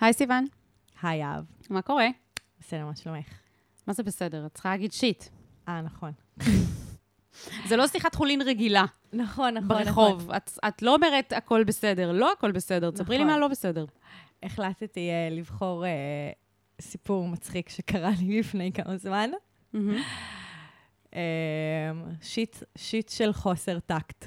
היי סיוון, היי אהב. מה קורה? בסדר, מה שלומך? מה זה בסדר? את צריכה להגיד שיט. אה, נכון. זה לא שיחת חולין רגילה נכון, נכון. ברחוב. את, את לא אומרת הכל בסדר, לא הכל בסדר. תספרי לי נכון. מה לא בסדר. החלטתי uh, לבחור uh, סיפור מצחיק שקרה לי לפני כמה זמן. מהמם. Uh, שיט, שיט של חוסר טקט.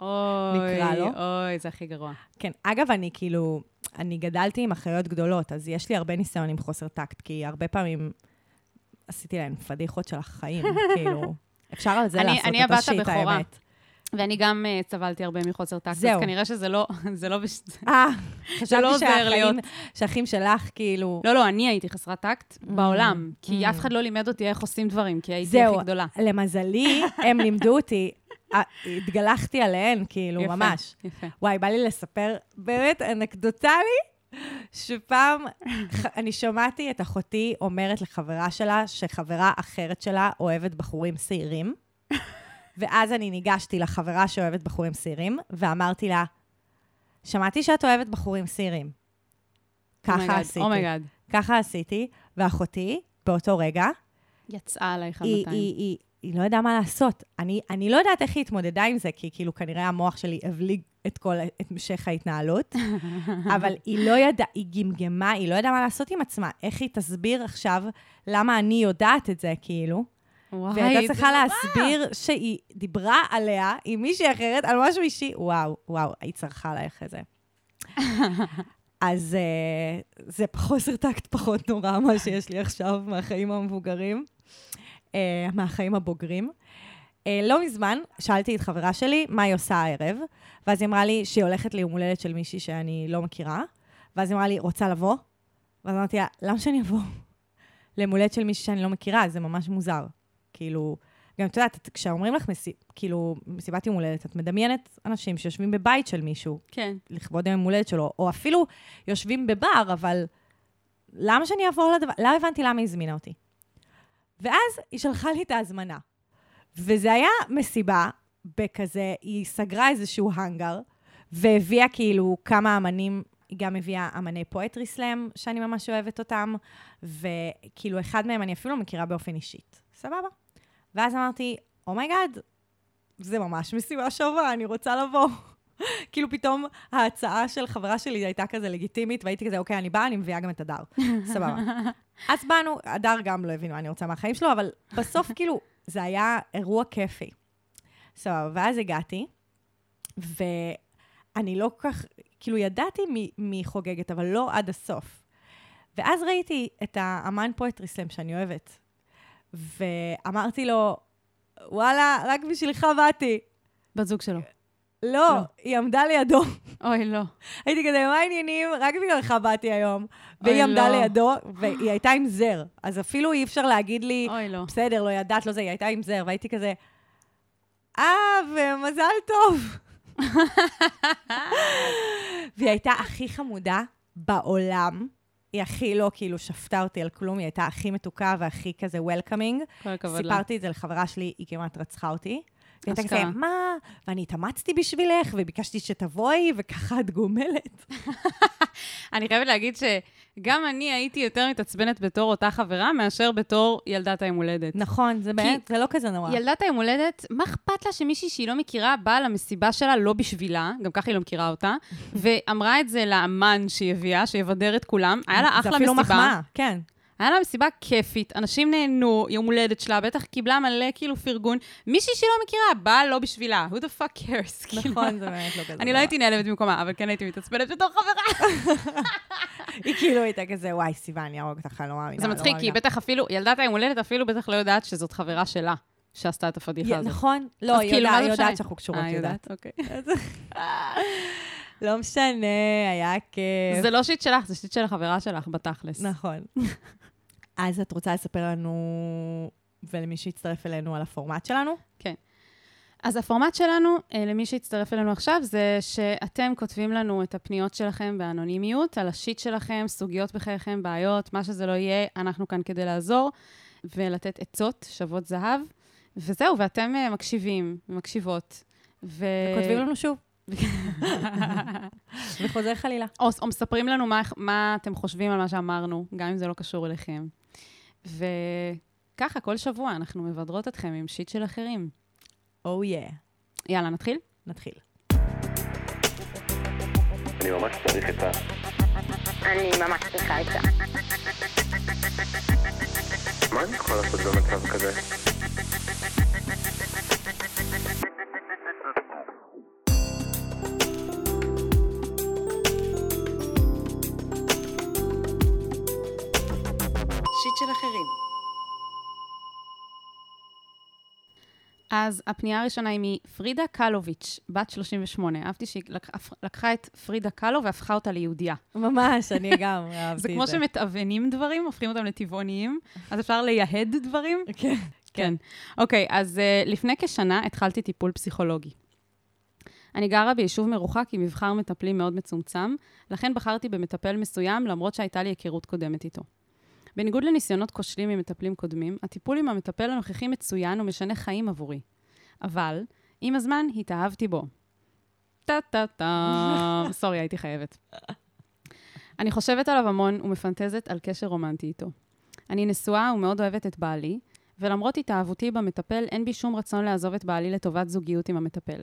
אוי, נקרא לו. אוי, זה הכי גרוע. כן, אגב, אני כאילו, אני גדלתי עם אחיות גדולות, אז יש לי הרבה ניסיון עם חוסר טקט, כי הרבה פעמים עשיתי להן פדיחות של החיים, כאילו. אפשר על זה אני- לעשות אני את הבת השיט, הבכורה. ואני גם uh, סבלתי הרבה מחוסר טקט, אז זהו. כנראה שזה לא, זה לא... אה, לא חשבתי להיות. שהאחים שלך, כאילו... לא, לא, אני הייתי חסרת טקט בעולם, כי Mm. אף אחד לא לימד אותי איך עושים דברים, כי הייתי זהו. הכי גדולה. למזלי, הם לימדו אותי, אה, התגלחתי עליהן, כאילו, יפה. ממש. יפה. וואי, בא לי לספר באמת אנקדוטלי, שפעם אני שמעתי את אחותי אומרת לחברה שלה, שחברה אחרת שלה אוהבת בחורים שעירים, ואז אני ניגשתי לחברה שאוהבת בחורים שעירים, ואמרתי לה, שמעתי שאת אוהבת בחורים שעירים. ככה עשיתי. oh my God. ככה עשיתי, ואחותי, באותו רגע, יצאה עלייך על היא, 200. היא, היא, היא לא ידעה מה לעשות. אני, אני לא יודעת איך היא התמודדה עם זה, כי כאילו כנראה המוח שלי הבליג את כל, את המשך ההתנהלות, אבל היא לא ידעה, היא גמגמה, היא לא ידעה מה לעשות עם עצמה. איך היא תסביר עכשיו למה אני יודעת את זה, כאילו? וואי, והייתה צריכה נורא. להסביר שהיא דיברה עליה עם מישהי אחרת על משהו אישי. וואו, וואו, היא צרחה עלייך את זה. אז uh, זה חוסר טקט פחות נורא מה שיש לי עכשיו מהחיים המבוגרים, uh, מהחיים הבוגרים. Uh, לא מזמן שאלתי את חברה שלי מה היא עושה הערב, ואז היא אמרה לי שהיא הולכת ליום הולדת של מישהי שאני לא מכירה, ואז היא אמרה לי, רוצה לבוא? ואז אמרתי לה, למה שאני אבוא? ליום הולדת של מישהי שאני לא מכירה, זה ממש מוזר. כאילו, גם את יודעת, כשאומרים לך, מסי, כאילו, מסיבת יום הולדת, את מדמיינת אנשים שיושבים בבית של מישהו, כן. לכבוד היום הולדת שלו, או אפילו יושבים בבר, אבל למה שאני אעבור לדבר? לא הבנתי למה היא הזמינה אותי. ואז היא שלחה לי את ההזמנה. וזה היה מסיבה בכזה, היא סגרה איזשהו האנגר, והביאה כאילו כמה אמנים, היא גם הביאה אמני poetry slam, שאני ממש אוהבת אותם, וכאילו אחד מהם אני אפילו לא מכירה באופן אישית. סבבה. ואז אמרתי, oh my God, זה ממש מסיבה שווה, אני רוצה לבוא. כאילו פתאום ההצעה של חברה שלי הייתה כזה לגיטימית, והייתי כזה, אוקיי, אני באה, אני מביאה גם את הדר. סבבה. אז באנו, הדר גם לא הבין מה אני רוצה מהחיים שלו, אבל בסוף כאילו, זה היה אירוע כיפי. סבבה, ואז הגעתי, ואני לא כל כך, כאילו, ידעתי מי, מי חוגגת, אבל לא עד הסוף. ואז ראיתי את האמן פואטרי סלאם שאני אוהבת, ואמרתי לו, וואלה, רק בשבילך באתי. בת זוג שלו. לא, לא. היא עמדה לידו. אוי, לא. הייתי כזה, מה העניינים? רק בגללך באתי היום. והיא עמדה לא. לידו, והיא הייתה עם זר. אז אפילו אי אפשר להגיד לי, אוי, לא. בסדר, לא ידעת, לא זה, היא הייתה עם זר, והייתי כזה, אה, ומזל טוב. והיא הייתה הכי חמודה בעולם. היא הכי לא, כאילו, שפטה אותי על כלום, היא הייתה הכי מתוקה והכי כזה וולקאמינג. כל הכבוד לה. סיפרתי את זה לחברה שלי, היא כמעט רצחה אותי. היא הייתה. כזה, מה? ואני התאמצתי בשבילך, וביקשתי שתבואי, וככה את גומלת. אני חייבת להגיד שגם אני הייתי יותר מתעצבנת בתור אותה חברה, מאשר בתור ילדת היום הולדת. נכון, זה באמת, זה לא כזה נורא. ילדת היום הולדת, מה אכפת לה שמישהי שהיא לא מכירה באה למסיבה שלה לא בשבילה, גם ככה היא לא מכירה אותה, ואמרה את זה לאמן שהיא הביאה, שיבדר את כולם, היה לה אחלה זה אפילו מסיבה. מחמאה, כן. היה לה מסיבה כיפית, אנשים נהנו, יום הולדת שלה, בטח קיבלה מלא כאילו פרגון. מישהי שהיא לא מכירה, באה לא בשבילה. who the fuck cares? כאילו. נכון, זה באמת לא כזה אני לא הייתי נעלבת במקומה, אבל כן הייתי מתעצבנת בתור חברה. היא כאילו הייתה כזה, וואי, סיוון, אני אהרוג אותך, לא מאמינה. זה לא מצחיק, כי מאמינה." בטח אפילו, ילדת היום הולדת אפילו בטח לא יודעת שזאת חברה שלה, שעשתה את הפדיחה הזאת. נכון, לא, היא כאילו, יודעת- מה היא יודעת? שאנחנו קשורות, אה, היא יודעת. אוקיי. לא משנה, היה כיף. זה לא שיט שלך, זה שיט של החברה שלך, בתכלס. נכון. אז את רוצה לספר לנו, ולמי שיצטרף אלינו, על הפורמט שלנו? אז הפורמט שלנו, אה, למי שיצטרף אלינו עכשיו, זה שאתם כותבים לנו את הפניות שלכם באנונימיות, על השיט שלכם, סוגיות בחייכם, בעיות, מה שזה לא יהיה, אנחנו כאן כדי לעזור ולתת עצות שוות זהב. וזהו, ואתם אה, מקשיבים, מקשיבות. ו... כותבים לנו שוב. וחוזר חלילה. או, או מספרים לנו מה, מה אתם חושבים על מה שאמרנו, גם אם זה לא קשור אליכם. וככה, כל שבוע אנחנו מבדרות אתכם עם שיט של אחרים. או oh yeah. יאללה, נתחיל? נתחיל. אני ממש צריך את ה... אני ממש צריכה את זה. מה אני יכול לעשות במצב כזה? של אחרים. אז הפנייה הראשונה היא מפרידה קלוביץ', בת 38. אהבתי שהיא לקחה, את פרידה קלו והפכה אותה ליהודייה. ממש, אני גם אהבתי את זה. זה כמו שמתאבנים דברים, הופכים אותם לטבעוניים, אז אפשר לייהד דברים. כן. כן. אוקיי, אז uh, לפני כשנה התחלתי טיפול פסיכולוגי. אני גרה ביישוב מרוחק עם מבחר מטפלים מאוד מצומצם, לכן בחרתי במטפל מסוים, למרות שהייתה לי היכרות קודמת איתו. בניגוד לניסיונות כושלים עם מטפלים קודמים, הטיפול עם המטפל הנוכחי מצוין ומשנה חיים עבורי. אבל, עם הזמן התאהבתי בו. טה-טה-טה, סורי, הייתי חייבת. אני חושבת עליו המון ומפנטזת על קשר רומנטי איתו. אני נשואה ומאוד אוהבת את בעלי, ולמרות התאהבותי במטפל, אין בי שום רצון לעזוב את בעלי לטובת זוגיות עם המטפל.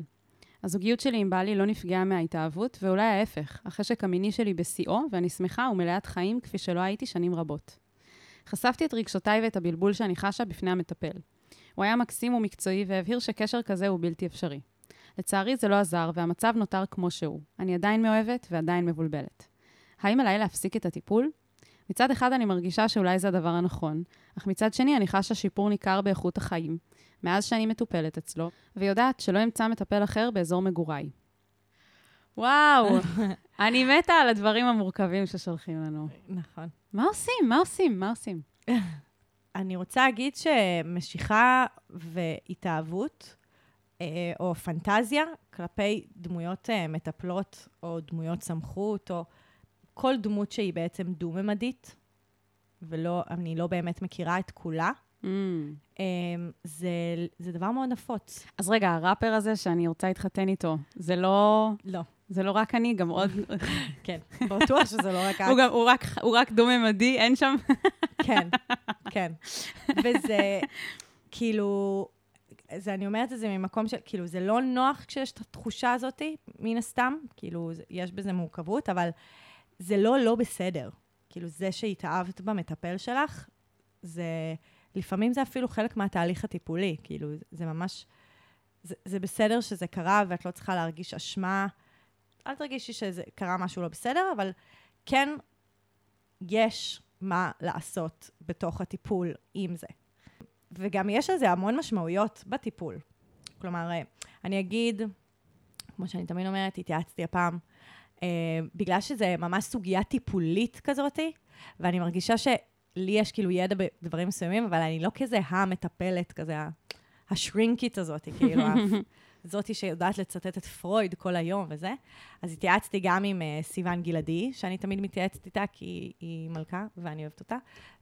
הזוגיות שלי עם בעלי לא נפגעה מההתאהבות, ואולי ההפך, החשק המיני שלי בשיאו, ואני שמחה ומלאת חיים כפי שלא הייתי שנים רבות. חשפתי את רגשותיי ואת הבלבול שאני חשה בפני המטפל. הוא היה מקסים ומקצועי והבהיר שקשר כזה הוא בלתי אפשרי. לצערי זה לא עזר, והמצב נותר כמו שהוא. אני עדיין מאוהבת ועדיין מבולבלת. האם עליי להפסיק את הטיפול? מצד אחד אני מרגישה שאולי זה הדבר הנכון, אך מצד שני אני חשה שיפור ניכר באיכות החיים, מאז שאני מטופלת אצלו, ויודעת שלא אמצא מטפל אחר באזור מגוריי. וואו, אני מתה על הדברים המורכבים ששולחים לנו. נכון. מה עושים? מה עושים? מה עושים? אני רוצה להגיד שמשיכה והתאהבות, אה, או פנטזיה, כלפי דמויות אה, מטפלות, או דמויות סמכות, או כל דמות שהיא בעצם דו-ממדית, ולא, אני לא באמת מכירה את כולה, Mm. זה, זה דבר מאוד נפוץ. אז רגע, הראפר הזה שאני רוצה להתחתן איתו, זה לא, לא. זה לא רק אני, גם עוד... כן, בטוח שזה לא רק את. הוא, גם, הוא, רק, הוא רק דו-ממדי, אין שם... כן, כן. וזה, כאילו, זה, אני אומרת את זה ממקום של, כאילו, זה לא נוח כשיש את התחושה הזאת, מן הסתם, כאילו, יש בזה מורכבות, אבל זה לא לא בסדר. כאילו, זה שהתאהבת במטפל שלך, זה, לפעמים זה אפילו חלק מהתהליך הטיפולי, כאילו, זה ממש, זה, זה בסדר שזה קרה ואת לא צריכה להרגיש אשמה. אל תרגישי שזה קרה משהו לא בסדר, אבל כן, יש מה לעשות בתוך הטיפול עם זה. וגם יש לזה המון משמעויות בטיפול. כלומר, אה, אני אגיד, כמו שאני תמיד אומרת, התייעצתי הפעם, אה, בגלל שזה ממש סוגיה טיפולית כזאתי, ואני מרגישה שלי יש כאילו ידע בדברים מסוימים, אבל אני לא כזה המטפלת, כזה השרינקית הזאת, כאילו, זאתי שיודעת לצטט את פרויד כל היום וזה. אז התייעצתי גם עם uh, סיוון גלעדי, שאני תמיד מתייעצת איתה, כי היא מלכה ואני אוהבת אותה,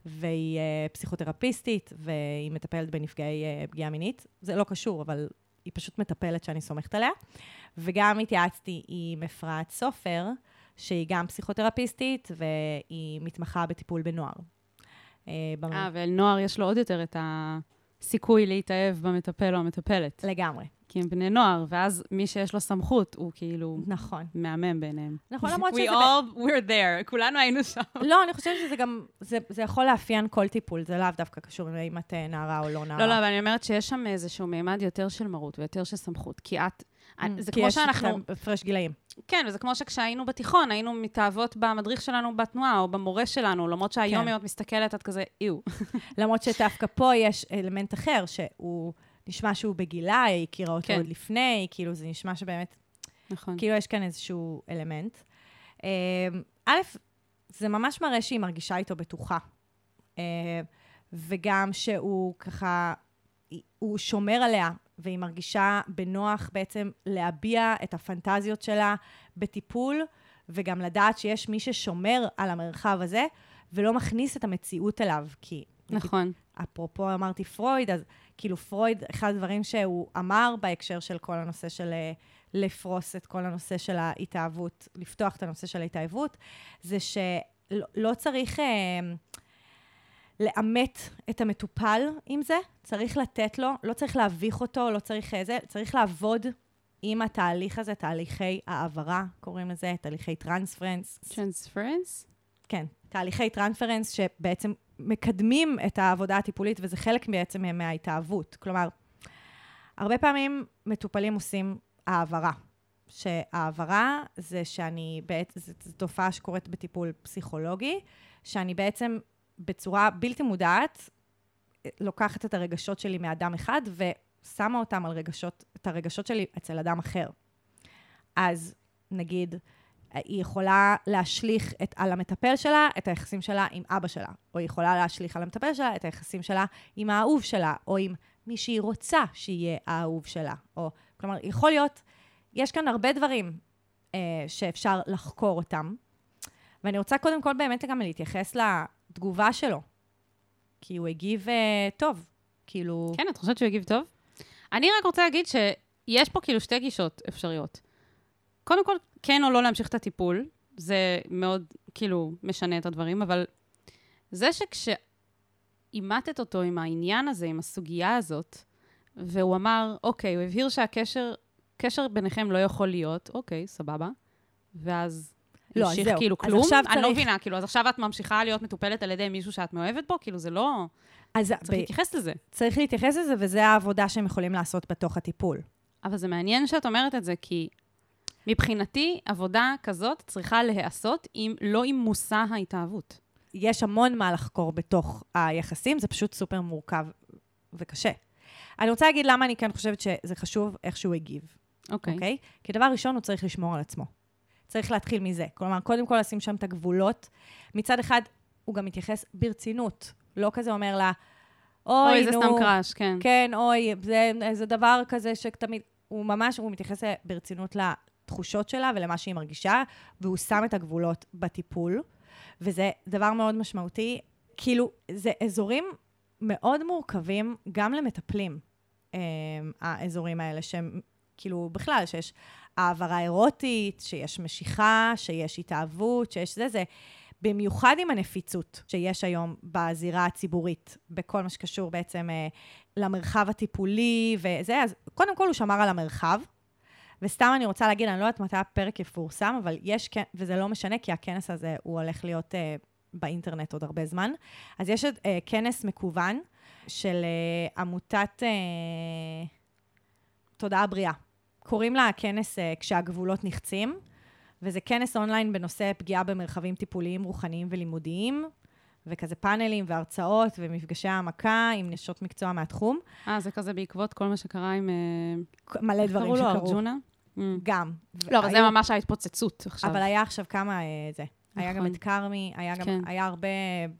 והיא uh, פסיכותרפיסטית, והיא מטפלת בנפגעי uh, פגיעה מינית. זה לא קשור, אבל היא פשוט מטפלת שאני סומכת עליה. וגם התייעצתי עם אפרת סופר, שהיא גם פסיכותרפיסטית, והיא מתמחה בטיפול בנוער. אה, ולנוער יש לו עוד יותר את הסיכוי להתאהב במטפל או המטפלת. לגמרי. כי הם בני נוער, ואז מי שיש לו סמכות, הוא כאילו... נכון. מהמם בעיניהם. נכון, למרות שזה... We all were there, כולנו היינו שם. לא, אני חושבת שזה גם, זה, זה יכול לאפיין כל טיפול, זה לאו דווקא קשור אם את נערה או לא נערה. לא, לא, אבל אני אומרת שיש שם איזשהו מימד יותר של מרות ויותר של סמכות, כי את... Mm, זה כמו שאנחנו... כי יש הפרש גילאים. כן, וזה כמו שכשהיינו בתיכון, היינו מתאהבות במדריך שלנו בתנועה, או במורה שלנו, למרות שהיום כן. אם את מסתכלת, את כזה, איו. למרות שדווקא פה יש אלמנט אחר, שהוא... נשמע שהוא בגילה, היא הכירה אותו כן. עוד לפני, כאילו זה נשמע שבאמת, נכון. כאילו יש כאן איזשהו אלמנט. אה, א', זה ממש מראה שהיא מרגישה איתו בטוחה. אה, וגם שהוא ככה, הוא שומר עליה, והיא מרגישה בנוח בעצם להביע את הפנטזיות שלה בטיפול, וגם לדעת שיש מי ששומר על המרחב הזה, ולא מכניס את המציאות אליו. כי... נכון. אפרופו אמרתי פרויד, אז כאילו פרויד, אחד הדברים שהוא אמר בהקשר של כל הנושא של uh, לפרוס את כל הנושא של ההתאהבות, לפתוח את הנושא של ההתאהבות, זה שלא לא צריך... אה, לאמת את המטופל עם זה, צריך לתת לו, לא צריך להביך אותו, לא צריך אה, זה, צריך לעבוד עם התהליך הזה, תהליכי העברה, קוראים לזה, תהליכי transference. Transference? כן, תהליכי transference שבעצם מקדמים את העבודה הטיפולית, וזה חלק בעצם מההתאהבות. כלומר, הרבה פעמים מטופלים עושים העברה. שהעברה זה שאני, בעצם, זו תופעה שקורית בטיפול פסיכולוגי, שאני בעצם בצורה בלתי מודעת לוקחת את הרגשות שלי מאדם אחד ושמה אותם על רגשות, את הרגשות שלי אצל אדם אחר. אז נגיד, היא יכולה להשליך את, על המטפל שלה את היחסים שלה עם אבא שלה, או היא יכולה להשליך על המטפל שלה את היחסים שלה עם האהוב שלה, או עם מי שהיא רוצה שיהיה האהוב שלה. או, כלומר, יכול להיות, יש כאן הרבה דברים אה, שאפשר לחקור אותם, ואני רוצה קודם כל באמת גם להתייחס לתגובה שלו, כי הוא הגיב אה, טוב, כאילו... כן, את חושבת שהוא הגיב טוב? אני רק רוצה להגיד שיש פה כאילו שתי גישות אפשריות. קודם כל, כן או לא להמשיך את הטיפול, זה מאוד, כאילו, משנה את הדברים, אבל זה שכשאימתת אותו עם העניין הזה, עם הסוגיה הזאת, והוא אמר, אוקיי, הוא הבהיר שהקשר, קשר ביניכם לא יכול להיות, אוקיי, סבבה, ואז לא, המשיך זהו. כאילו אז כלום. עכשיו אני לא צריך- מבינה, כאילו, אז עכשיו את ממשיכה להיות מטופלת על ידי מישהו שאת מאוהבת בו? כאילו, זה לא... אז צריך ב- להתייחס לזה. צריך להתייחס לזה, וזה העבודה שהם יכולים לעשות בתוך הטיפול. אבל זה מעניין שאת אומרת את זה, כי מבחינתי, עבודה כזאת צריכה להיעשות עם, לא עם מושא ההתאהבות. יש המון מה לחקור בתוך היחסים, זה פשוט סופר מורכב וקשה. אני רוצה להגיד למה אני כן חושבת שזה חשוב איך שהוא הגיב, אוקיי. אוקיי? כי דבר ראשון, הוא צריך לשמור על עצמו. צריך להתחיל מזה. כלומר, קודם כל לשים שם את הגבולות. מצד אחד, הוא גם מתייחס ברצינות. לא כזה אומר לה, אוי, אוי, זה נו, סתם קראש, כן. כן, אוי, זה, זה דבר כזה שתמיד... הוא ממש, הוא מתייחס ברצינות לתחושות שלה ולמה שהיא מרגישה, והוא שם את הגבולות בטיפול, וזה דבר מאוד משמעותי. כאילו, זה אזורים מאוד מורכבים גם למטפלים, אה, האזורים האלה, שהם כאילו, בכלל, שיש העברה אירוטית, שיש משיכה, שיש התאהבות, שיש זה, זה... במיוחד עם הנפיצות שיש היום בזירה הציבורית, בכל מה שקשור בעצם אה, למרחב הטיפולי וזה, אז קודם כל הוא שמר על המרחב, וסתם אני רוצה להגיד, אני לא יודעת מתי הפרק יפורסם, אבל יש, כן- וזה לא משנה, כי הכנס הזה הוא הולך להיות אה, באינטרנט עוד הרבה זמן. אז יש אה, כנס מקוון של אה, עמותת אה, תודעה בריאה. קוראים לה הכנס אה, כשהגבולות נחצים, וזה כנס אונליין בנושא פגיעה במרחבים טיפוליים, רוחניים ולימודיים, וכזה פאנלים והרצאות ומפגשי העמקה עם נשות מקצוע מהתחום. אה, זה כזה בעקבות כל מה שקרה עם... מלא דברים קראו לו, שקרו. ארג'ונה? גם. לא, אבל זה ממש ההתפוצצות עכשיו. אבל היה עכשיו כמה, אה, זה. היה גם נכון. את כרמי, היה גם, כן. היה הרבה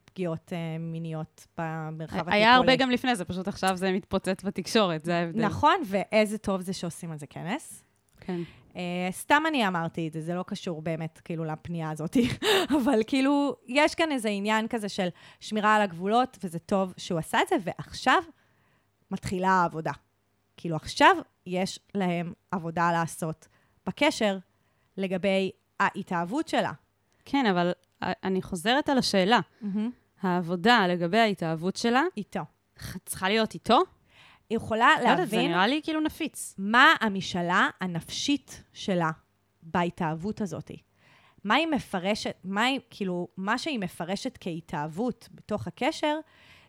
פגיעות אה, מיניות במרחב הטיפולי. היה הרבה גם לפני זה, פשוט עכשיו זה מתפוצץ בתקשורת, זה ההבדל. נכון, ואיזה טוב זה שעושים על זה כנס. כן. Uh, סתם אני אמרתי את זה, זה לא קשור באמת כאילו לפנייה הזאת, אבל כאילו, יש כאן איזה עניין כזה של שמירה על הגבולות, וזה טוב שהוא עשה את זה, ועכשיו מתחילה העבודה. כאילו, עכשיו יש להם עבודה לעשות בקשר לגבי ההתאהבות שלה. כן, אבל אני חוזרת על השאלה. העבודה לגבי ההתאהבות שלה איתו. צריכה להיות איתו? היא יכולה לא יודעת, זה להבין נראה לי כאילו נפיץ. מה המשאלה הנפשית שלה בהתאהבות הזאת. מה היא מפרשת, מה היא, כאילו, מה שהיא מפרשת כהתאהבות בתוך הקשר,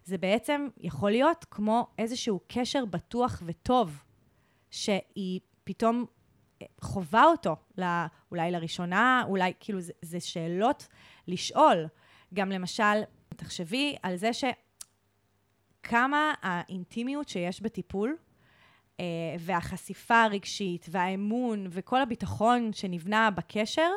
זה בעצם יכול להיות כמו איזשהו קשר בטוח וטוב, שהיא פתאום חווה אותו, לא, אולי לראשונה, אולי, כאילו, זה, זה שאלות לשאול. גם למשל, תחשבי על זה ש... כמה האינטימיות שיש בטיפול, אה, והחשיפה הרגשית, והאמון, וכל הביטחון שנבנה בקשר,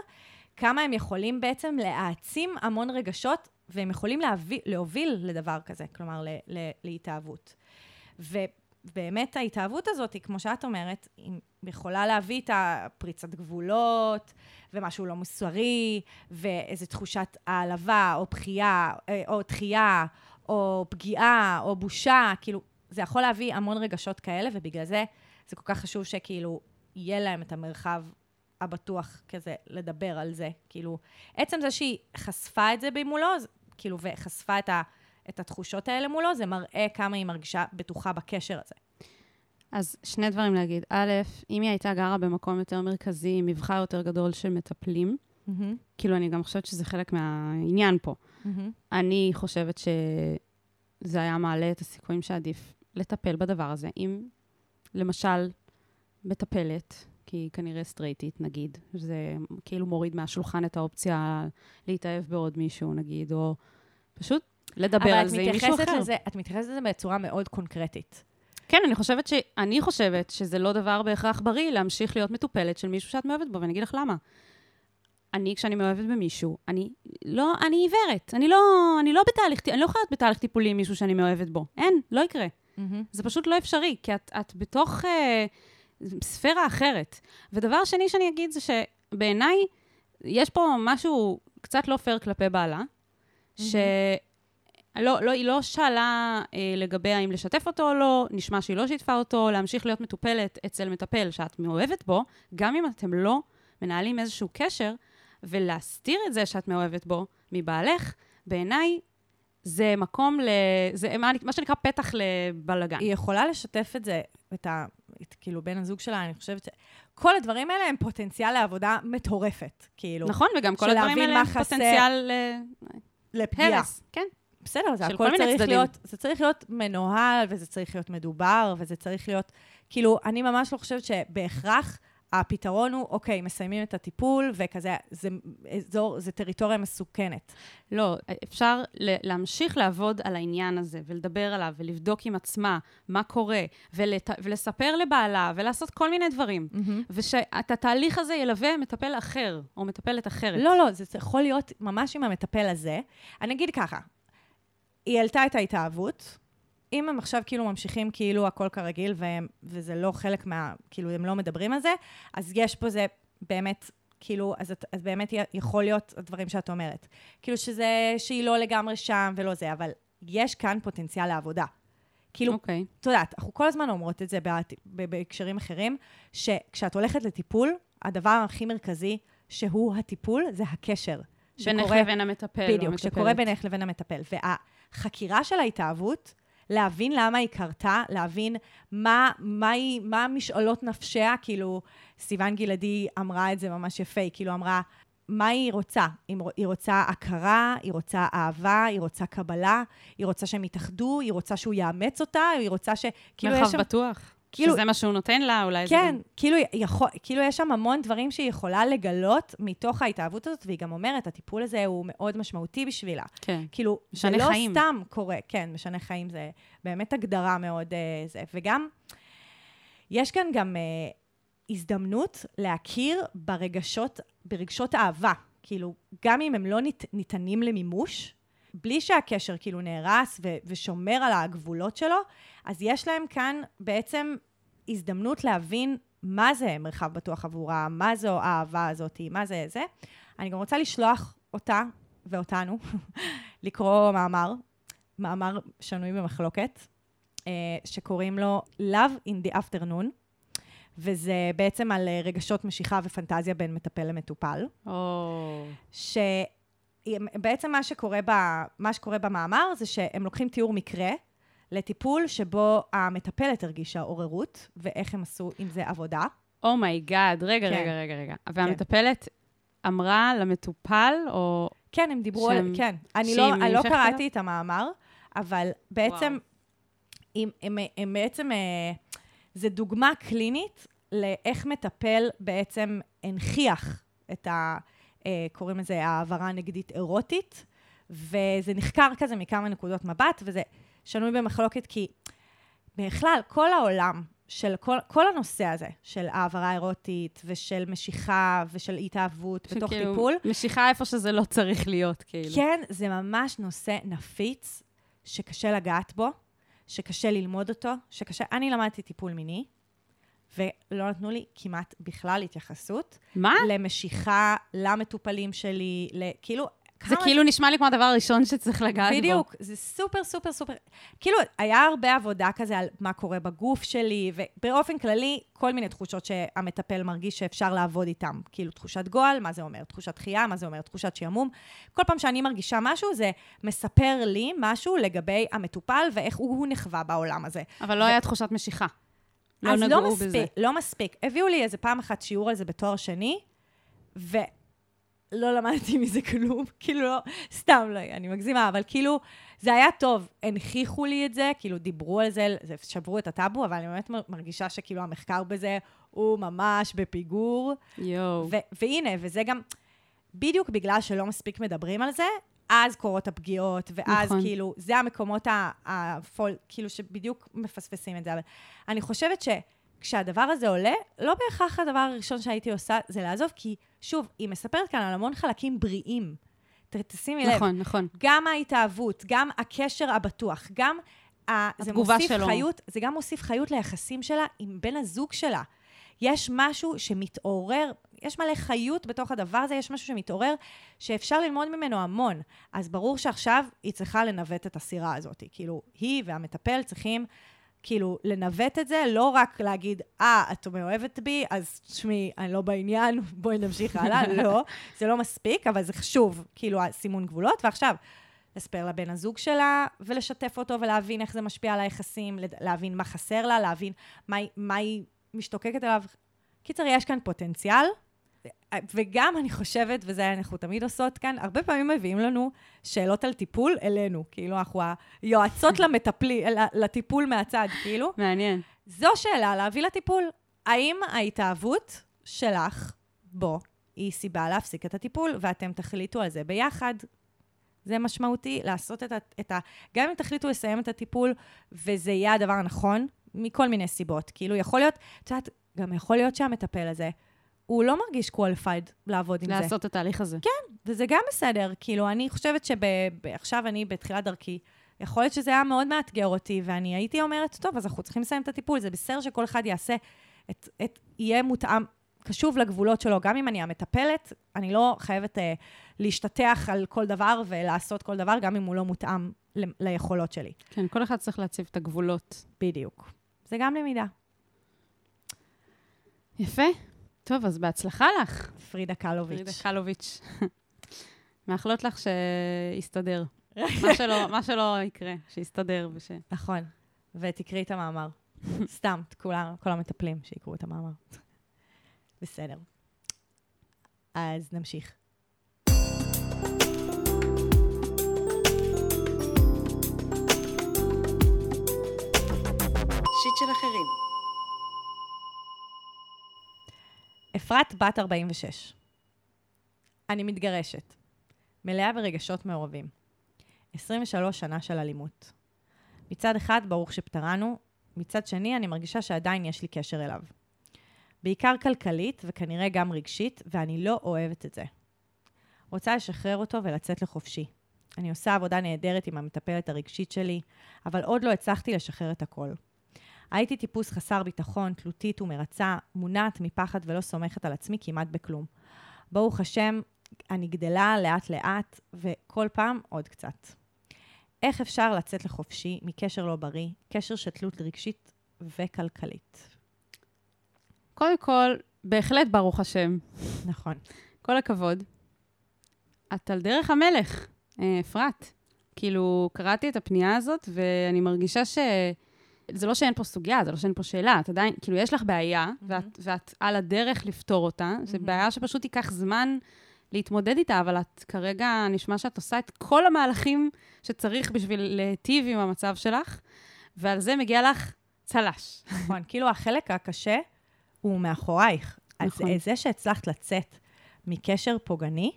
כמה הם יכולים בעצם להעצים המון רגשות, והם יכולים להביא, להוביל לדבר כזה, כלומר, ל, ל, להתאהבות. ובאמת ההתאהבות הזאת, כמו שאת אומרת, היא יכולה להביא את הפריצת גבולות, ומשהו לא מוסרי, ואיזו תחושת העלבה, או בכייה, אה, או דחייה, או פגיעה, או בושה, כאילו, זה יכול להביא המון רגשות כאלה, ובגלל זה זה כל כך חשוב שכאילו יהיה להם את המרחב הבטוח כזה לדבר על זה. כאילו, עצם זה שהיא חשפה את זה מולו, זה- כאילו, וחשפה את, ה, את התחושות האלה מולו, זה מראה כמה היא מרגישה בטוחה בקשר הזה. אז שני דברים להגיד. א', אם היא הייתה גרה במקום יותר מרכזי, עם מבחר יותר גדול של מטפלים, כאילו, אני גם חושבת שזה חלק מהעניין פה. אני חושבת שזה היה מעלה את הסיכויים שעדיף לטפל בדבר הזה. אם, למשל, מטפלת, כי היא כנראה סטרייטית, נגיד, זה כאילו מוריד מהשולחן את האופציה להתאהב בעוד מישהו, נגיד, או פשוט לדבר על זה עם מישהו אחר. אבל לזה, את מתייחסת לזה בצורה מאוד קונקרטית. כן, אני חושבת, ש... אני חושבת שזה לא דבר בהכרח בריא להמשיך להיות מטופלת של מישהו שאת מאוהבת בו, ואני אגיד לך למה. אני, כשאני מאוהבת במישהו, אני לא, אני עיוורת. אני לא, אני לא בתהליך, אני לא יכולה להיות בתהליך טיפולי עם מישהו שאני מאוהבת בו. אין, לא יקרה. זה פשוט לא אפשרי, כי את, את בתוך אה, ספירה אחרת. ודבר שני שאני אגיד זה שבעיניי, יש פה משהו קצת לא פייר כלפי בעלה, ש... לא, לא, היא לא שאלה אה, לגבי האם לשתף אותו או לא, נשמע שהיא לא שיתפה אותו, להמשיך להיות מטופלת אצל מטפל שאת מאוהבת בו, גם אם אתם לא מנהלים איזשהו קשר, ולהסתיר את זה שאת מאוהבת בו מבעלך, בעיניי זה מקום ל... זה מה, מה שנקרא פתח לבלגן. היא יכולה לשתף את זה, את ה... את, כאילו, בן הזוג שלה, אני חושבת ש... כל הדברים האלה הם פוטנציאל לעבודה מטורפת, כאילו. נכון, וגם כל הדברים האלה הם חסר. פוטנציאל אה, לפגיעה. הרס. כן. בסדר, זה הכל צריך צדדים. להיות, זה צריך להיות מנוהל, וזה צריך להיות מדובר, וזה צריך להיות, כאילו, אני ממש לא חושבת שבהכרח הפתרון הוא, אוקיי, מסיימים את הטיפול, וכזה, זה אזור, זה טריטוריה מסוכנת. לא, אפשר להמשיך לעבוד על העניין הזה, ולדבר עליו, ולבדוק עם עצמה מה קורה, ולת... ולספר לבעלה, ולעשות כל מיני דברים. ושאת התהליך הזה ילווה מטפל אחר, או מטפלת אחרת. לא, לא, זה יכול להיות ממש עם המטפל הזה. אני אגיד ככה, היא העלתה את ההתאהבות. אם הם עכשיו כאילו ממשיכים כאילו הכל כרגיל, והם, וזה לא חלק מה... כאילו, הם לא מדברים על זה, אז יש פה זה באמת, כאילו, אז, את- אז באמת יכול להיות הדברים שאת אומרת. כאילו שזה, שהיא לא לגמרי שם ולא זה, אבל יש כאן פוטנציאל לעבודה. כאילו, אוקיי. את יודעת, אנחנו כל הזמן אומרות את זה בהקשרים אחרים, שכשאת הולכת לטיפול, הדבר הכי מרכזי שהוא הטיפול, זה הקשר. בינך שקורה- לבין המטפל, בדיוק, שקורה. בינך לבין המטפל. והחקירה של ההתאהבות, להבין למה היא קרתה, להבין מה, מה, היא, מה משאלות נפשיה, כאילו, סיוון גלעדי אמרה את זה ממש יפה, היא כאילו אמרה, מה היא רוצה? היא רוצה הכרה, היא רוצה אהבה, היא רוצה קבלה, היא רוצה שהם יתאחדו, היא רוצה שהוא יאמץ אותה, היא רוצה ש... כאילו, מרחב שם... בטוח. כאילו- שזה מה שהוא נותן לה, אולי זה כן. כאילו, יכול, כאילו יש שם המון דברים שהיא יכולה לגלות מתוך ההתאהבות הזאת, והיא גם אומרת, הטיפול הזה הוא מאוד משמעותי בשבילה. כן. כאילו, זה לא חיים. סתם קורה, כן, משנה חיים זה באמת הגדרה מאוד אה, זה. וגם, יש כאן גם אה, הזדמנות להכיר ברגשות, ברגשות אהבה. כאילו, גם אם הם לא נית, ניתנים למימוש, בלי שהקשר כאילו נהרס ו- ושומר על הגבולות שלו, אז יש להם כאן בעצם הזדמנות להבין מה זה מרחב בטוח עבורה, מה זו האהבה הזאת, מה זה זה. אני גם רוצה לשלוח אותה ואותנו לקרוא מאמר, מאמר שנוי במחלוקת, אה, שקוראים לו Love in the Afternoon, וזה בעצם על אה, רגשות משיכה ופנטזיה בין מטפל למטופל. או... שבעצם מה שקורה, ב, מה שקורה במאמר זה שהם לוקחים תיאור מקרה לטיפול שבו המטפלת הרגישה עוררות, ואיך הם עשו עם זה עבודה. oh my God, רגע, כן. רגע, רגע, רגע. והמטפלת אמרה למטופל, או... כן, הם דיברו על... שהם- כן. אני לא, אני לא קראתי? את המאמר, אבל בעצם, וואו. הם, הם, הם בעצם... אה, זה דוגמה קלינית לאיך מטפל בעצם הנכיח את ה... אה, קוראים לזה העברה נגדית אירוטית, וזה נחקר כזה מכמה נקודות מבט, וזה שנוי במחלוקת כי בכלל, כל העולם של כל, כל הנושא הזה, של העברה אירוטית ושל משיכה ושל התאהבות בתוך טיפול, משיכה איפה שזה לא צריך להיות, כאילו. כן, זה ממש נושא נפיץ, שקשה לגעת בו, שקשה ללמוד אותו, שקשה... אני למדתי טיפול מיני, ולא נתנו לי כמעט בכלל התייחסות מה? למשיכה, למטופלים שלי. כאילו, זה כאילו נשמע לי כמו הדבר הראשון שצריך לגעת בו. בדיוק, זה סופר סופר סופר, כאילו, היה הרבה עבודה כזה על מה קורה בגוף שלי, ובאופן כללי, כל מיני תחושות שהמטפל מרגיש שאפשר לעבוד איתם. כאילו, תחושת גועל, מה זה אומר? תחושת דחייה, מה זה אומר? תחושת שעמום. כל פעם שאני מרגישה משהו, זה מספר לי משהו לגבי המטופל ואיך הוא, הוא נחווה בעולם הזה. אבל לא היה תחושת משיכה. לא אז נגעו לא בזה. מספיק, לא מספיק. הביאו לי איזה פעם אחת שיעור על זה בתואר שני, ולא למדתי מזה כלום. כאילו, לא, סתם, לא, אני מגזימה, אבל כאילו, זה היה טוב. הנכיחו לי את זה, כאילו, דיברו על זה, שברו את הטאבו, אבל אני באמת מרגישה שכאילו המחקר בזה הוא ממש בפיגור. יואו. והנה, וזה גם, בדיוק בגלל שלא מספיק מדברים על זה, אז קורות הפגיעות, ואז נכון. כאילו, זה המקומות הפול, כאילו שבדיוק מפספסים את זה. אבל אני חושבת שכשהדבר הזה עולה, לא בהכרח הדבר הראשון שהייתי עושה זה לעזוב, כי שוב, היא מספרת כאן על המון חלקים בריאים. תשימי לב, נכון, נכון. גם ההתאהבות, גם הקשר הבטוח, גם... ה- זה התגובה מוסיף שלו. חיות, זה גם מוסיף חיות ליחסים שלה עם בן הזוג שלה. יש משהו שמתעורר, יש מלא חיות בתוך הדבר הזה, יש משהו שמתעורר, שאפשר ללמוד ממנו המון. אז ברור שעכשיו היא צריכה לנווט את הסירה הזאת. כאילו, היא והמטפל צריכים כאילו לנווט את זה, לא רק להגיד, אה, את מאוהבת בי, אז תשמעי, אני לא בעניין, בואי נמשיך הלאה. לא, זה לא מספיק, אבל זה חשוב, כאילו, הסימון גבולות. ועכשיו, לספר לבן הזוג שלה ולשתף אותו ולהבין איך זה משפיע על היחסים, להבין מה חסר לה, להבין מה, מה היא משתוקקת אליו. קיצר, יש כאן פוטנציאל, וגם אני חושבת, וזה אנחנו תמיד עושות כאן, הרבה פעמים מביאים לנו שאלות על טיפול אלינו, כאילו אנחנו היועצות למטפלי, לטיפול מהצד, כאילו. מעניין. זו שאלה להביא לטיפול. האם ההתאהבות שלך בו היא סיבה להפסיק את הטיפול, ואתם תחליטו על זה ביחד? זה משמעותי לעשות את ה... את ה גם אם תחליטו לסיים את הטיפול, וזה יהיה הדבר הנכון, מכל מיני סיבות. כאילו, יכול להיות, את יודעת, גם יכול להיות שהמטפל הזה, הוא לא מרגיש qualified לעבוד עם זה. לעשות את התהליך הזה. כן, וזה גם בסדר. כאילו, אני חושבת שעכשיו אני בתחילת דרכי, יכול להיות שזה היה מאוד מאתגר אותי, ואני הייתי אומרת, טוב, אז אנחנו צריכים לסיים את הטיפול. זה בסדר שכל אחד יעשה, את, את, יהיה מותאם, קשוב לגבולות שלו. גם אם אני המטפלת, אני לא חייבת אה, להשתטח על כל דבר ולעשות כל דבר, גם אם הוא לא מותאם ל, ליכולות שלי. כן, כל אחד צריך להציב את הגבולות. בדיוק. זה גם למידה. יפה. טוב, אז בהצלחה לך, פרידה קלוביץ'. פרידה קלוביץ'. מאחלות לך שיסתדר. מה שלא, מה שלא יקרה, שיסתדר וש... נכון. ותקראי את המאמר. סתם, את כולם, כל המטפלים שיקראו את המאמר. בסדר. אז נמשיך. שיט של אחרים. אפרת בת 46. אני מתגרשת. מלאה ברגשות מעורבים. 23 שנה של אלימות. מצד אחד, ברוך שפטרנו, מצד שני, אני מרגישה שעדיין יש לי קשר אליו. בעיקר כלכלית וכנראה גם רגשית, ואני לא אוהבת את זה. רוצה לשחרר אותו ולצאת לחופשי. אני עושה עבודה נהדרת עם המטפלת הרגשית שלי, אבל עוד לא הצלחתי לשחרר את הכל. הייתי טיפוס חסר ביטחון, תלותית ומרצה, מונעת מפחד ולא סומכת על עצמי כמעט בכלום. ברוך השם, אני גדלה לאט-לאט, וכל פעם עוד קצת. איך אפשר לצאת לחופשי מקשר לא בריא, קשר של תלות רגשית וכלכלית? קודם כל, בהחלט ברוך השם. נכון. כל הכבוד. את על דרך המלך, אה, אפרת. כאילו, קראתי את הפנייה הזאת, ואני מרגישה ש... זה לא שאין פה סוגיה, זה לא שאין פה שאלה. את עדיין, כאילו, יש לך בעיה, ואת, ואת על הדרך לפתור אותה. זו בעיה שפשוט ייקח זמן להתמודד איתה, אבל את כרגע, נשמע שאת עושה את כל המהלכים שצריך בשביל להיטיב עם המצב שלך, ועל זה מגיע לך צל"ש. נכון, כאילו החלק הקשה הוא מאחורייך. נכון. אז זה שהצלחת לצאת מקשר פוגעני,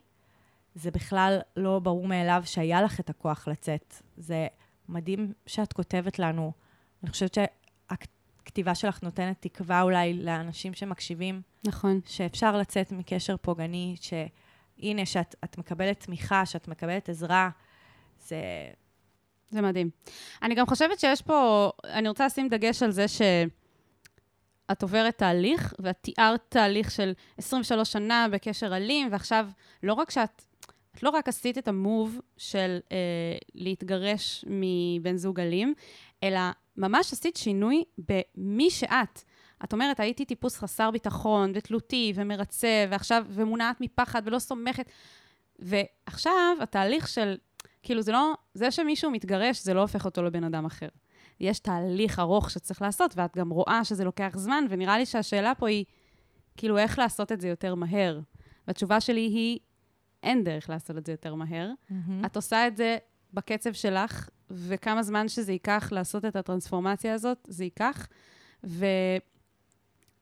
זה בכלל לא ברור מאליו שהיה לך את הכוח לצאת. זה מדהים שאת כותבת לנו. אני חושבת שהכתיבה שלך נותנת תקווה אולי לאנשים שמקשיבים, נכון. שאפשר לצאת מקשר פוגעני, שהנה, שאת את מקבלת תמיכה, שאת מקבלת עזרה, זה... זה מדהים. אני גם חושבת שיש פה, אני רוצה לשים דגש על זה שאת עוברת תהליך, ואת תיארת תהליך של 23 שנה בקשר אלים, ועכשיו, לא רק שאת, את לא רק עשית את המוב של אה, להתגרש מבן זוג אלים, אלא ממש עשית שינוי במי שאת. את אומרת, הייתי טיפוס חסר ביטחון, ותלותי, ומרצה, ועכשיו, ומונעת מפחד, ולא סומכת. ועכשיו, התהליך של, כאילו, זה לא, זה שמישהו מתגרש, זה לא הופך אותו לבן אדם אחר. יש תהליך ארוך שצריך לעשות, ואת גם רואה שזה לוקח זמן, ונראה לי שהשאלה פה היא, כאילו, איך לעשות את זה יותר מהר. והתשובה שלי היא, אין דרך לעשות את זה יותר מהר. מהמם. את עושה את זה בקצב שלך, וכמה זמן שזה ייקח לעשות את הטרנספורמציה הזאת, זה ייקח.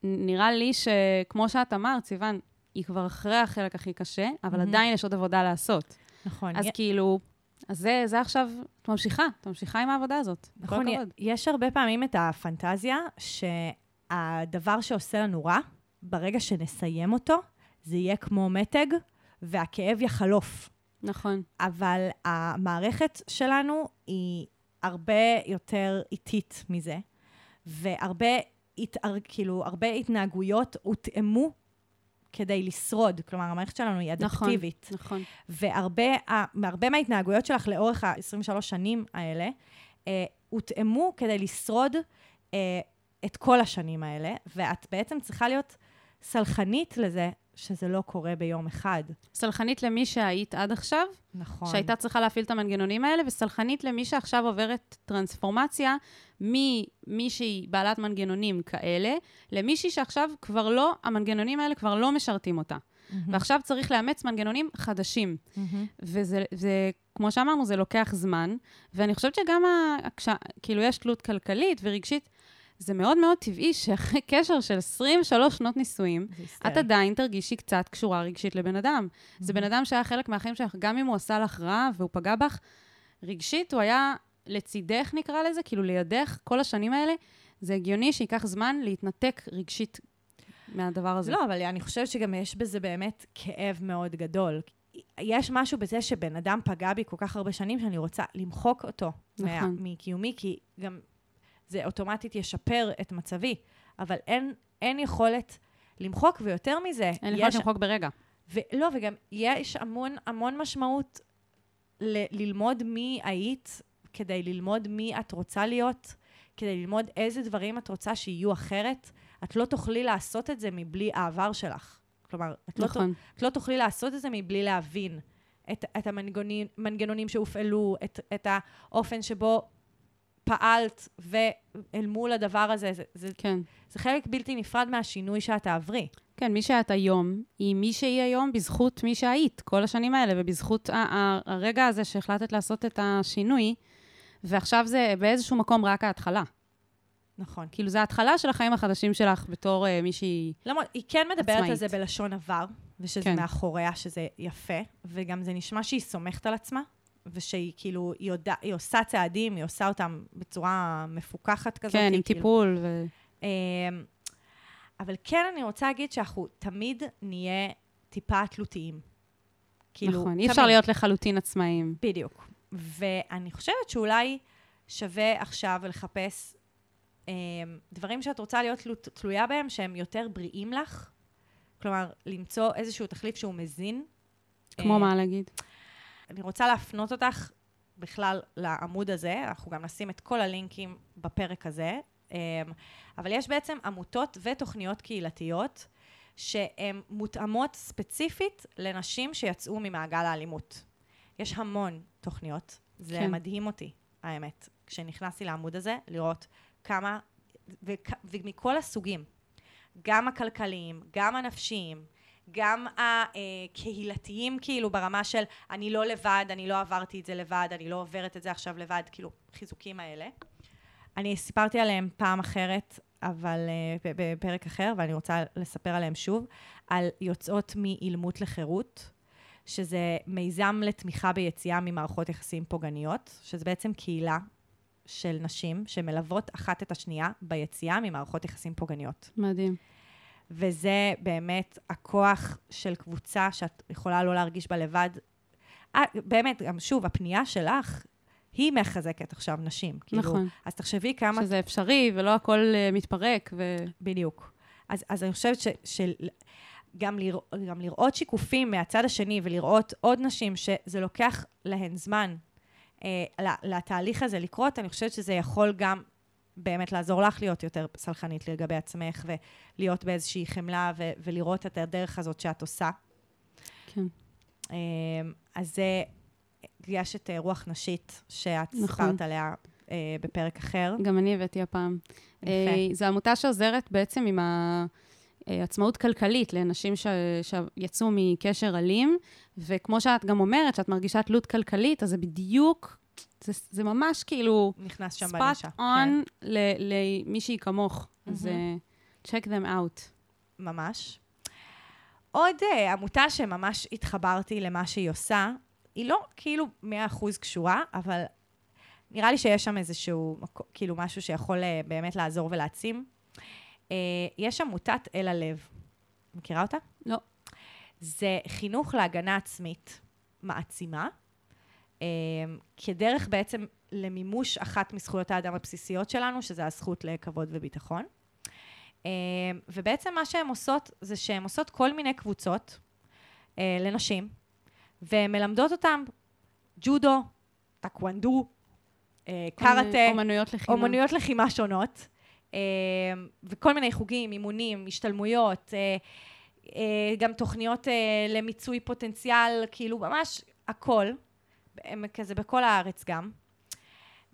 ונראה לי שכמו שאת אמרת, סיוון, היא כבר אחרי החלק הכי קשה, אבל מהמם. עדיין יש עוד עבודה לעשות. נכון. אז י- כאילו, אז זה, זה עכשיו, את ממשיכה, את ממשיכה עם העבודה הזאת. נכון, י-. יש הרבה פעמים את הפנטזיה שהדבר שעושה לנו רע, ברגע שנסיים אותו, זה יהיה כמו מתג, והכאב יחלוף. נכון. אבל המערכת שלנו היא הרבה יותר איטית מזה, והרבה התאר, כאילו, הרבה התנהגויות הותאמו כדי לשרוד. כלומר, המערכת שלנו היא נכון. אדפטיבית. נכון. והרבה ה- מהרבה מההתנהגויות שלך לאורך ה-23 שנים האלה, אה, הותאמו כדי לשרוד אה, את כל השנים האלה, ואת בעצם צריכה להיות סלחנית לזה שזה לא קורה ביום אחד. סלחנית למי שהיית עד עכשיו, נכון. שהייתה צריכה להפעיל את המנגנונים האלה, וסלחנית למי שעכשיו עוברת טרנספורמציה ממישהי בעלת מנגנונים כאלה, למישהי שעכשיו כבר לא, המנגנונים האלה כבר לא משרתים אותה. מהמם. ועכשיו צריך לאמץ מנגנונים חדשים. מהמם. וזה, זה, כמו שאמרנו, זה לוקח זמן, ואני חושבת שגם, ה, כש, כאילו, יש תלות כלכלית ורגשית, זה מאוד מאוד טבעי שאחרי קשר של 23 שנות נישואים. את עדיין תרגישי קצת קשורה רגשית לבן אדם. זה בן אדם שהיה חלק מהחיים שלך, גם אם הוא עשה לך רע והוא פגע בך, רגשית הוא היה לצידך, נקרא לזה, כאילו לידך כל השנים האלה. זה הגיוני שייקח זמן להתנתק רגשית מהדבר הזה. לא, אבל אני חושבת שגם יש בזה באמת כאב מאוד גדול. יש משהו בזה שבן אדם פגע בי כל כך הרבה שנים, שאני רוצה למחוק אותו מה- נכון. מקיומי, כי גם זה אוטומטית ישפר את מצבי. אבל אין, אין יכולת למחוק, ויותר מזה, אין יכולת יש- למחוק ברגע. ולא, וגם יש המון, המון משמעות ל- ללמוד מי היית, כדי ללמוד מי את רוצה להיות, כדי ללמוד איזה דברים את רוצה שיהיו אחרת. את לא תוכלי לעשות את זה מבלי העבר שלך. כלומר, את לא, נכון. את לא תוכלי לעשות את זה מבלי להבין את, את המנגנונים מנגנונים שהופעלו, את, את האופן שבו פעלת, ואל מול הדבר הזה, זה, זה, כן. זה חלק בלתי נפרד מהשינוי שאת תעברי. כן, מי שאת היום, היא מי שהיא היום בזכות מי שהיית כל השנים האלה, ובזכות הרגע הזה שהחלטת לעשות את השינוי, ועכשיו זה באיזשהו מקום רק ההתחלה. נכון. כאילו, זה ההתחלה של החיים החדשים שלך בתור uh, מישהי... למרות, היא כן מדברת עצמאית. על זה בלשון עבר, ושזה כן. מאחוריה, שזה יפה, וגם זה נשמע שהיא סומכת על עצמה, ושהיא כאילו, היא, יודע, היא עושה צעדים, היא עושה אותם בצורה מפוקחת כזאת. כן, עם כאילו. טיפול ו... אמ, אבל כן, אני רוצה להגיד שאנחנו תמיד נהיה טיפה תלותיים. כאילו, נכון, אי אפשר. להיות לחלוטין עצמאיים. בדיוק. ואני חושבת שאולי שווה עכשיו לחפש אמ, דברים שאת רוצה להיות תלו, תלויה בהם, שהם יותר בריאים לך. כלומר, למצוא איזשהו תחליף שהוא מזין. כמו אה, מה להגיד? אני רוצה להפנות אותך בכלל לעמוד הזה, אנחנו גם נשים את כל הלינקים בפרק הזה, אמ, אבל יש בעצם עמותות ותוכניות קהילתיות שהן מותאמות ספציפית לנשים שיצאו ממעגל האלימות. יש המון תוכניות, זה כן. כן. מדהים אותי, האמת, כשנכנסתי לעמוד הזה, לראות כמה, וכ, ומכל הסוגים, גם הכלכליים, גם הנפשיים, גם הקהילתיים, כאילו, ברמה של אני לא לבד, אני לא עברתי את זה לבד, אני לא עוברת את זה עכשיו לבד, כאילו, חיזוקים האלה. אני סיפרתי עליהם פעם אחרת, אבל uh, בפרק אחר, ואני רוצה לספר עליהם שוב, על יוצאות מאילמות לחירות, שזה מיזם לתמיכה ביציאה ממערכות יחסים פוגעניות, שזה בעצם קהילה של נשים שמלוות אחת את השנייה ביציאה ממערכות יחסים פוגעניות. מדהים. וזה באמת הכוח של קבוצה שאת יכולה לא להרגיש בה לבד. אה, באמת, גם שוב, הפנייה שלך, היא מחזקת עכשיו נשים. כאילו, נכון. אז תחשבי כמה... שזה אפשרי ולא הכל uh, מתפרק, ו... בדיוק. אז, אז אני חושבת ש... של... גם, לרא, גם לראות שיקופים מהצד השני ולראות עוד נשים שזה לוקח להן זמן אה, לתהליך הזה לקרות, אני חושבת שזה יכול גם באמת לעזור לך להיות יותר סלחנית לגבי עצמך, ולהיות באיזושהי חמלה, ו- ולראות את הדרך הזאת שאת עושה. כן. אה, אז זה, יש את אה, רוח נשית, שאת נכון. סיפרת עליה אה, בפרק אחר. גם אני הבאתי הפעם. יפה. אה, זו עמותה שעוזרת בעצם עם העצמאות כלכלית לנשים ש... שיצאו מקשר אלים, וכמו שאת גם אומרת, שאת מרגישה תלות כלכלית, אז זה בדיוק, זה, זה ממש כאילו נכנס שם ספאט בנישה. און למישהי כמוך. אז מהמם. uh, check them out. ממש. עוד uh, עמותה שממש התחברתי למה שהיא עושה, היא לא כאילו 100% קשורה, אבל נראה לי שיש שם איזשהו, כאילו משהו שיכול uh, באמת לעזור ולהעצים. Uh, יש עמותת אל הלב. מכירה אותה? לא. זה חינוך להגנה עצמית מעצימה, כדרך בעצם למימוש אחת מזכויות האדם הבסיסיות שלנו, שזה הזכות לכבוד וביטחון. אה, ובעצם מה שהן עושות, זה שהן עושות כל מיני קבוצות אה, לנשים, ומלמדות אותן ג'ודו, טקוונדו, אה, קראטה, אומנויות לחימה. אומנויות לחימה שונות, אה, וכל מיני חוגים, אימונים, השתלמויות, אה, גם תוכניות למיצוי פוטנציאל, כאילו ממש הכל, הם כזה בכל הארץ גם.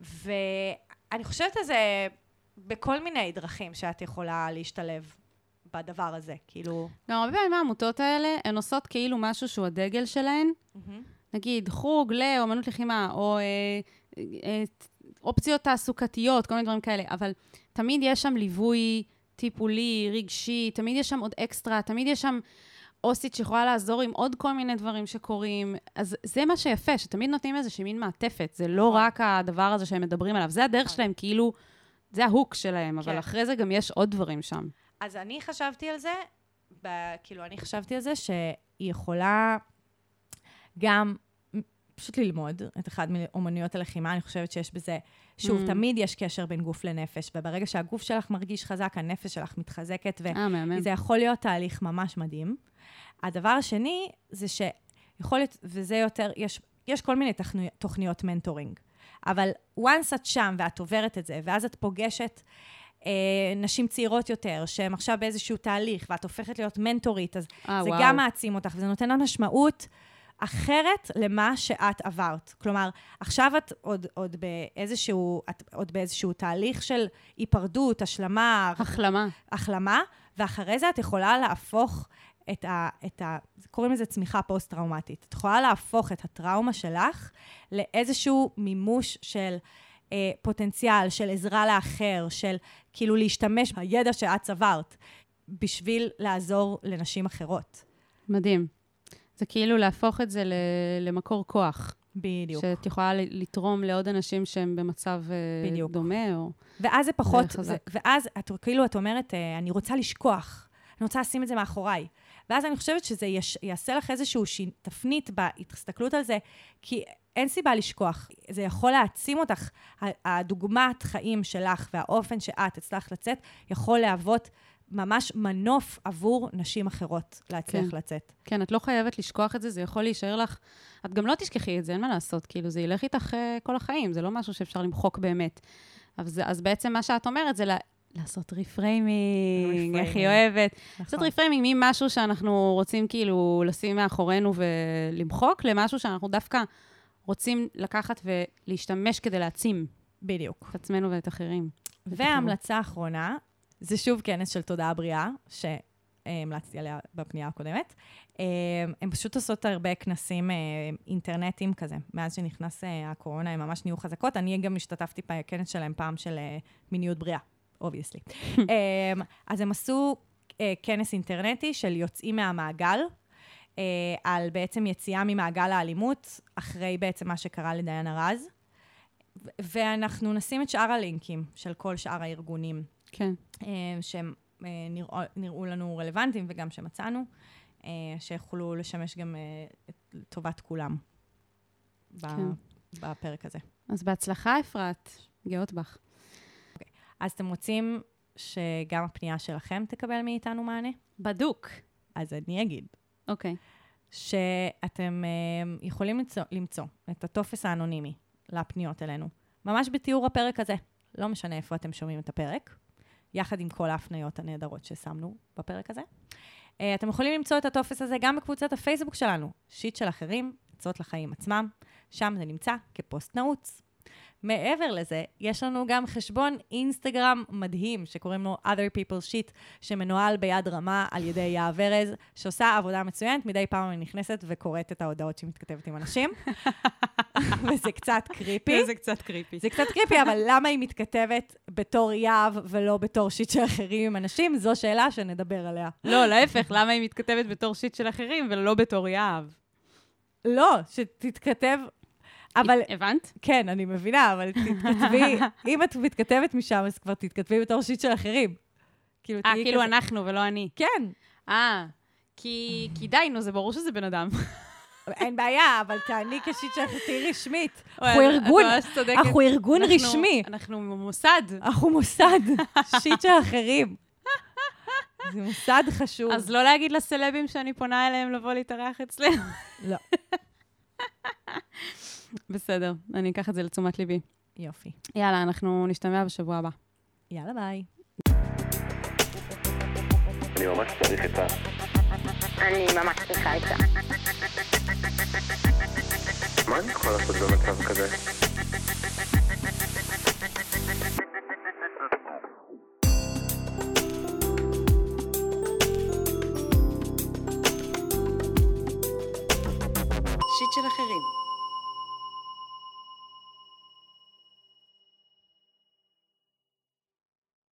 ואני חושבת על זה בכל מיני דרכים שאת יכולה להשתלב בדבר הזה, כאילו... גם הרבה פעמים העמותות האלה, הן עושות כאילו משהו שהוא הדגל שלהן. נגיד, חוג לאומנות לחימה, או אה, אה, אופציות תעסוקתיות, כל מיני דברים כאלה, אבל תמיד יש שם ליווי טיפולי, רגשי, תמיד יש שם עוד אקסטרה, תמיד יש שם עו"סית שיכולה לעזור עם עוד כל מיני דברים שקורים. אז זה מה שיפה, שתמיד נותנים איזושהי מין מעטפת, זה לא נכון. רק הדבר הזה שהם מדברים עליו, זה הדרך נכון. שלהם, כאילו, זה ה hook שלהם, אבל כן. אחרי זה גם יש עוד דברים שם. אז אני חשבתי על זה, ב, כאילו, אני חשבתי על זה שהיא יכולה גם פשוט ללמוד את אחד מאומנויות הלחימה, אני חושבת שיש בזה, שוב, אמ. תמיד יש קשר בין גוף לנפש, וברגע שהגוף שלך מרגיש חזק, הנפש שלך מתחזקת, ו... אה, יכול להיות תהליך ממש מדהים. הדבר השני זה שיכול להיות, וזה יותר, יש, יש כל מיני תכני, תוכניות mentoring, אבל once את שם ואת עוברת את זה, ואז את פוגשת אה, נשים צעירות יותר, שהן עכשיו באיזשהו תהליך, ואת הופכת להיות מנטורית, אז אה, זה וואו. גם מעצים אותך, וזה נותן לה משמעות אחרת למה שאת עברת. כלומר, עכשיו את עוד, עוד, באיזשהו, את עוד באיזשהו תהליך של היפרדות, השלמה, החלמה. החלמה, ואחרי זה את יכולה להפוך את ה... את ה קוראים לזה צמיחה פוסט-טראומטית. את יכולה להפוך את הטראומה שלך לאיזשהו מימוש של אה, פוטנציאל, של עזרה לאחר, של כאילו להשתמש בידע שאת צברת, בשביל לעזור לנשים אחרות. מדהים. זה כאילו להפוך את זה ל- למקור כוח. בדיוק. שאת יכולה לתרום לעוד אנשים שהם במצב אה, בדיוק. דומה, או... ואז זה פחות, זה. ואז את כאילו, את אומרת, אה, אני רוצה לשכוח, אני רוצה לשים את זה מאחוריי. ואז אני חושבת שזה יש, יעשה לך איזושהי תפנית בהסתכלות על זה, כי אין סיבה לשכוח. זה יכול להעצים אותך. הדוגמת חיים שלך והאופן שאת הצלחת לצאת, יכול להוות ממש מנוף עבור נשים אחרות להצליח כן. לצאת. כן, את לא חייבת לשכוח את זה, זה יכול להישאר לך... את גם לא תשכחי את זה, אין מה לעשות. כאילו, זה ילך איתך אה, כל החיים, זה לא משהו שאפשר למחוק באמת. אז, אז בעצם מה שאת אומרת זה לה, לעשות reframing, איך היא. אוהבת. לעשות נכון. reframing ממשהו שאנחנו רוצים כאילו לשים מאחורינו ולמחוק, למשהו שאנחנו דווקא רוצים לקחת ולהשתמש כדי להעצים בדיוק. את עצמנו ואת אחרים. וההמלצה האחרונה, זה שוב כנס של תודעה בריאה, שהמלצתי עליה בפנייה הקודמת. אה, הן פשוט עושות הרבה כנסים אה, אינטרנטיים כזה. מאז שנכנס אה, הקורונה, הן ממש נהיו חזקות. אני גם השתתפתי בכנס שלהם פעם של אה, מיניות בריאה, obviously. אז הם עשו אה, כנס אינטרנטי של יוצאים מהמעגל, על בעצם יציאה ממעגל האלימות, אחרי בעצם מה שקרה לדיאנה רז. ואנחנו נשים את שאר הלינקים של כל שאר הארגונים כן. אה, שהם אה, נראו, נראו לנו רלוונטיים וגם שמצאנו, אה, שיכולו לשמש גם לטובת כולם ב- כן. בפרק הזה. אז בהצלחה, אפרת. גאות בך. אז אתם רוצים שגם הפנייה שלכם תקבל מאיתנו מענה? בדוק. אז אני אגיד אוקיי. שאתם אה, יכולים למצוא, למצוא את הטופס האנונימי לפניות אלינו, ממש בתיאור הפרק הזה. לא משנה איפה אתם שומעים את הפרק, יחד עם כל ההפניות הנהדרות ששמנו בפרק הזה. אה, אתם יכולים למצוא את הטופס הזה גם בקבוצת הפייסבוק שלנו, שיט של אחרים, עצות לחיים עצמם. שם זה נמצא כפוסט נעוץ. מעבר לזה, יש לנו גם חשבון אינסטגרם מדהים, שקוראים לו other people shit, שמנוהל ביד רמה על ידי יהב ארז, שעושה עבודה מצוינת. מדי פעם אני נכנסת וקוראת את ההודעות שהיא מתכתבת עם אנשים, וזה קצת קריפי. זה קצת קריפי. זה קצת קריפי, אבל למה היא מתכתבת בתור יהב ולא בתור שיט של אחרים עם אנשים? זו שאלה שנדבר עליה. לא, להפך, למה היא מתכתבת בתור שיט של אחרים ולא בתור יהב? לא, שתתכתב... אבל, הבנת? כן, אני מבינה, אבל תתכתבי, אם את מתכתבת משם, אז כבר תתכתבי בתור שיט של אחרים. כאילו, אה, תהיי כאילו כזה- אנחנו ולא אני. כן, אה, כי כי די, נו, זה ברור שזה בן אדם. אין בעיה, אבל תעני כשיט אחרים, תהיי רשמית. אנחנו ארגון. אנחנו ארגון רשמי. אנחנו מוסד. אנחנו מוסד, שיט של אחרים. זה מוסד חשוב. אז לא להגיד לסלבים שאני פונה אליהם לבוא להתארח אצלנו. לא. בסדר, אני אקח את זה לתשומת ליבי. יופי. יאללה, אנחנו נשתמע בשבוע הבא. יאללה, ביי. אני ממש צריך את ה... אני ממש צריכה עצה. מה אני יכול לעשות במצב כזה?